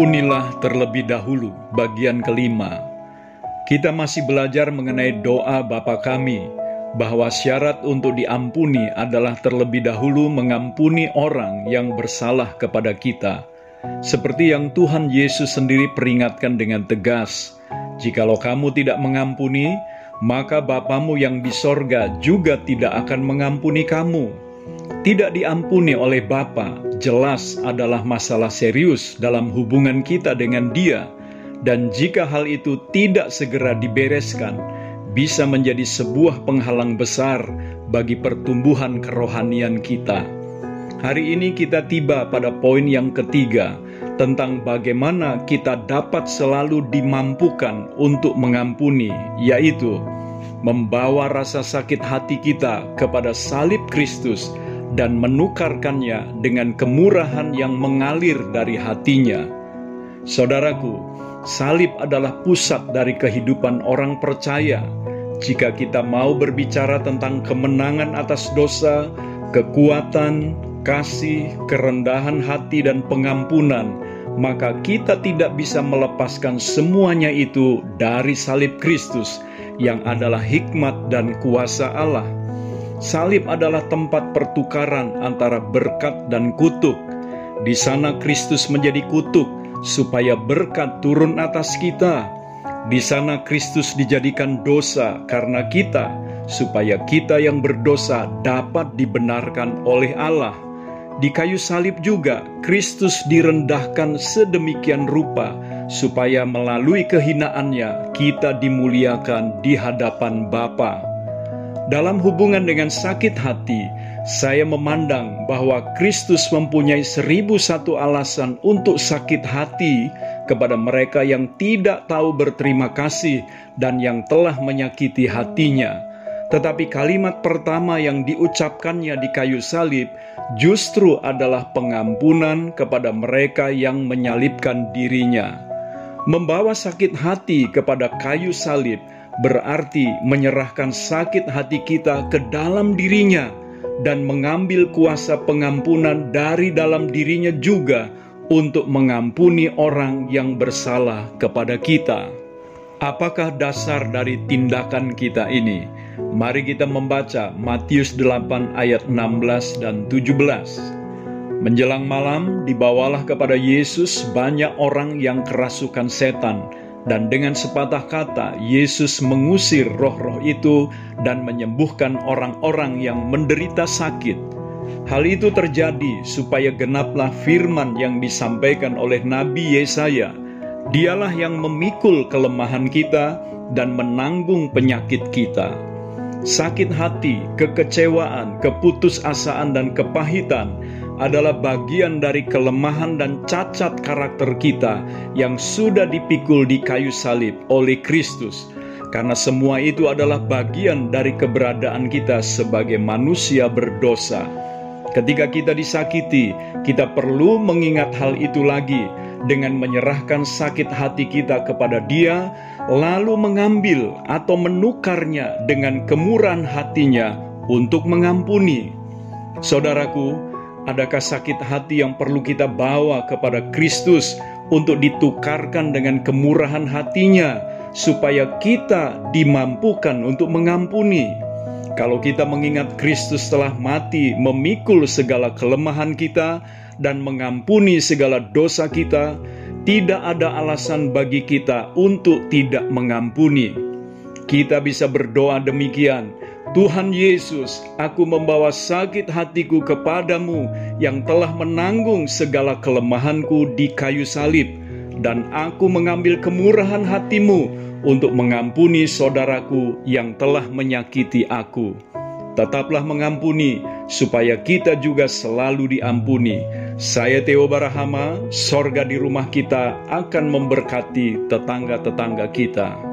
Ampunilah terlebih dahulu, bagian kelima. Kita masih belajar mengenai doa Bapa kami, bahwa syarat untuk diampuni adalah terlebih dahulu mengampuni orang yang bersalah kepada kita. Seperti yang Tuhan Yesus sendiri peringatkan dengan tegas, "Jikalau kamu tidak mengampuni, maka Bapamu yang di sorga juga tidak akan mengampuni kamu." Tidak diampuni oleh Bapa jelas adalah masalah serius dalam hubungan kita dengan Dia, dan jika hal itu tidak segera dibereskan, bisa menjadi sebuah penghalang besar bagi pertumbuhan kerohanian kita. Hari ini kita tiba pada poin yang ketiga tentang bagaimana kita dapat selalu dimampukan untuk mengampuni, yaitu membawa rasa sakit hati kita kepada salib Kristus dan menukarkannya dengan kemurahan yang mengalir dari hatinya. Saudaraku, salib adalah pusat dari kehidupan orang percaya. Jika kita mau berbicara tentang kemenangan atas dosa, kekuatan, kasih, kerendahan hati, dan pengampunan, maka kita tidak bisa melepaskan semuanya itu dari salib Kristus yang adalah hikmat dan kuasa Allah. Salib adalah tempat pertukaran antara berkat dan kutuk. Di sana Kristus menjadi kutuk supaya berkat turun atas kita. Di sana Kristus dijadikan dosa karena kita, supaya kita yang berdosa dapat dibenarkan oleh Allah. Di kayu salib juga Kristus direndahkan sedemikian rupa supaya melalui kehinaannya kita dimuliakan di hadapan Bapa. Dalam hubungan dengan sakit hati, saya memandang bahwa Kristus mempunyai seribu satu alasan untuk sakit hati kepada mereka yang tidak tahu berterima kasih dan yang telah menyakiti hatinya. Tetapi kalimat pertama yang diucapkannya di kayu salib justru adalah pengampunan kepada mereka yang menyalibkan dirinya. Membawa sakit hati kepada kayu salib berarti menyerahkan sakit hati kita ke dalam dirinya dan mengambil kuasa pengampunan dari dalam dirinya juga untuk mengampuni orang yang bersalah kepada kita. Apakah dasar dari tindakan kita ini? Mari kita membaca Matius 8 ayat 16 dan 17. Menjelang malam dibawalah kepada Yesus banyak orang yang kerasukan setan dan dengan sepatah kata, Yesus mengusir roh-roh itu dan menyembuhkan orang-orang yang menderita sakit. Hal itu terjadi supaya genaplah firman yang disampaikan oleh Nabi Yesaya. Dialah yang memikul kelemahan kita dan menanggung penyakit kita. Sakit hati, kekecewaan, keputusasaan, dan kepahitan adalah bagian dari kelemahan dan cacat karakter kita yang sudah dipikul di kayu salib oleh Kristus. Karena semua itu adalah bagian dari keberadaan kita sebagai manusia berdosa. Ketika kita disakiti, kita perlu mengingat hal itu lagi dengan menyerahkan sakit hati kita kepada Dia, lalu mengambil atau menukarnya dengan kemurahan hatinya untuk mengampuni. Saudaraku, Adakah sakit hati yang perlu kita bawa kepada Kristus untuk ditukarkan dengan kemurahan hatinya supaya kita dimampukan untuk mengampuni? Kalau kita mengingat Kristus telah mati memikul segala kelemahan kita dan mengampuni segala dosa kita, tidak ada alasan bagi kita untuk tidak mengampuni. Kita bisa berdoa demikian, Tuhan Yesus, aku membawa sakit hatiku kepadamu yang telah menanggung segala kelemahanku di kayu salib, dan aku mengambil kemurahan hatimu untuk mengampuni saudaraku yang telah menyakiti aku. Tetaplah mengampuni, supaya kita juga selalu diampuni. Saya Theo Barahama, sorga di rumah kita akan memberkati tetangga-tetangga kita.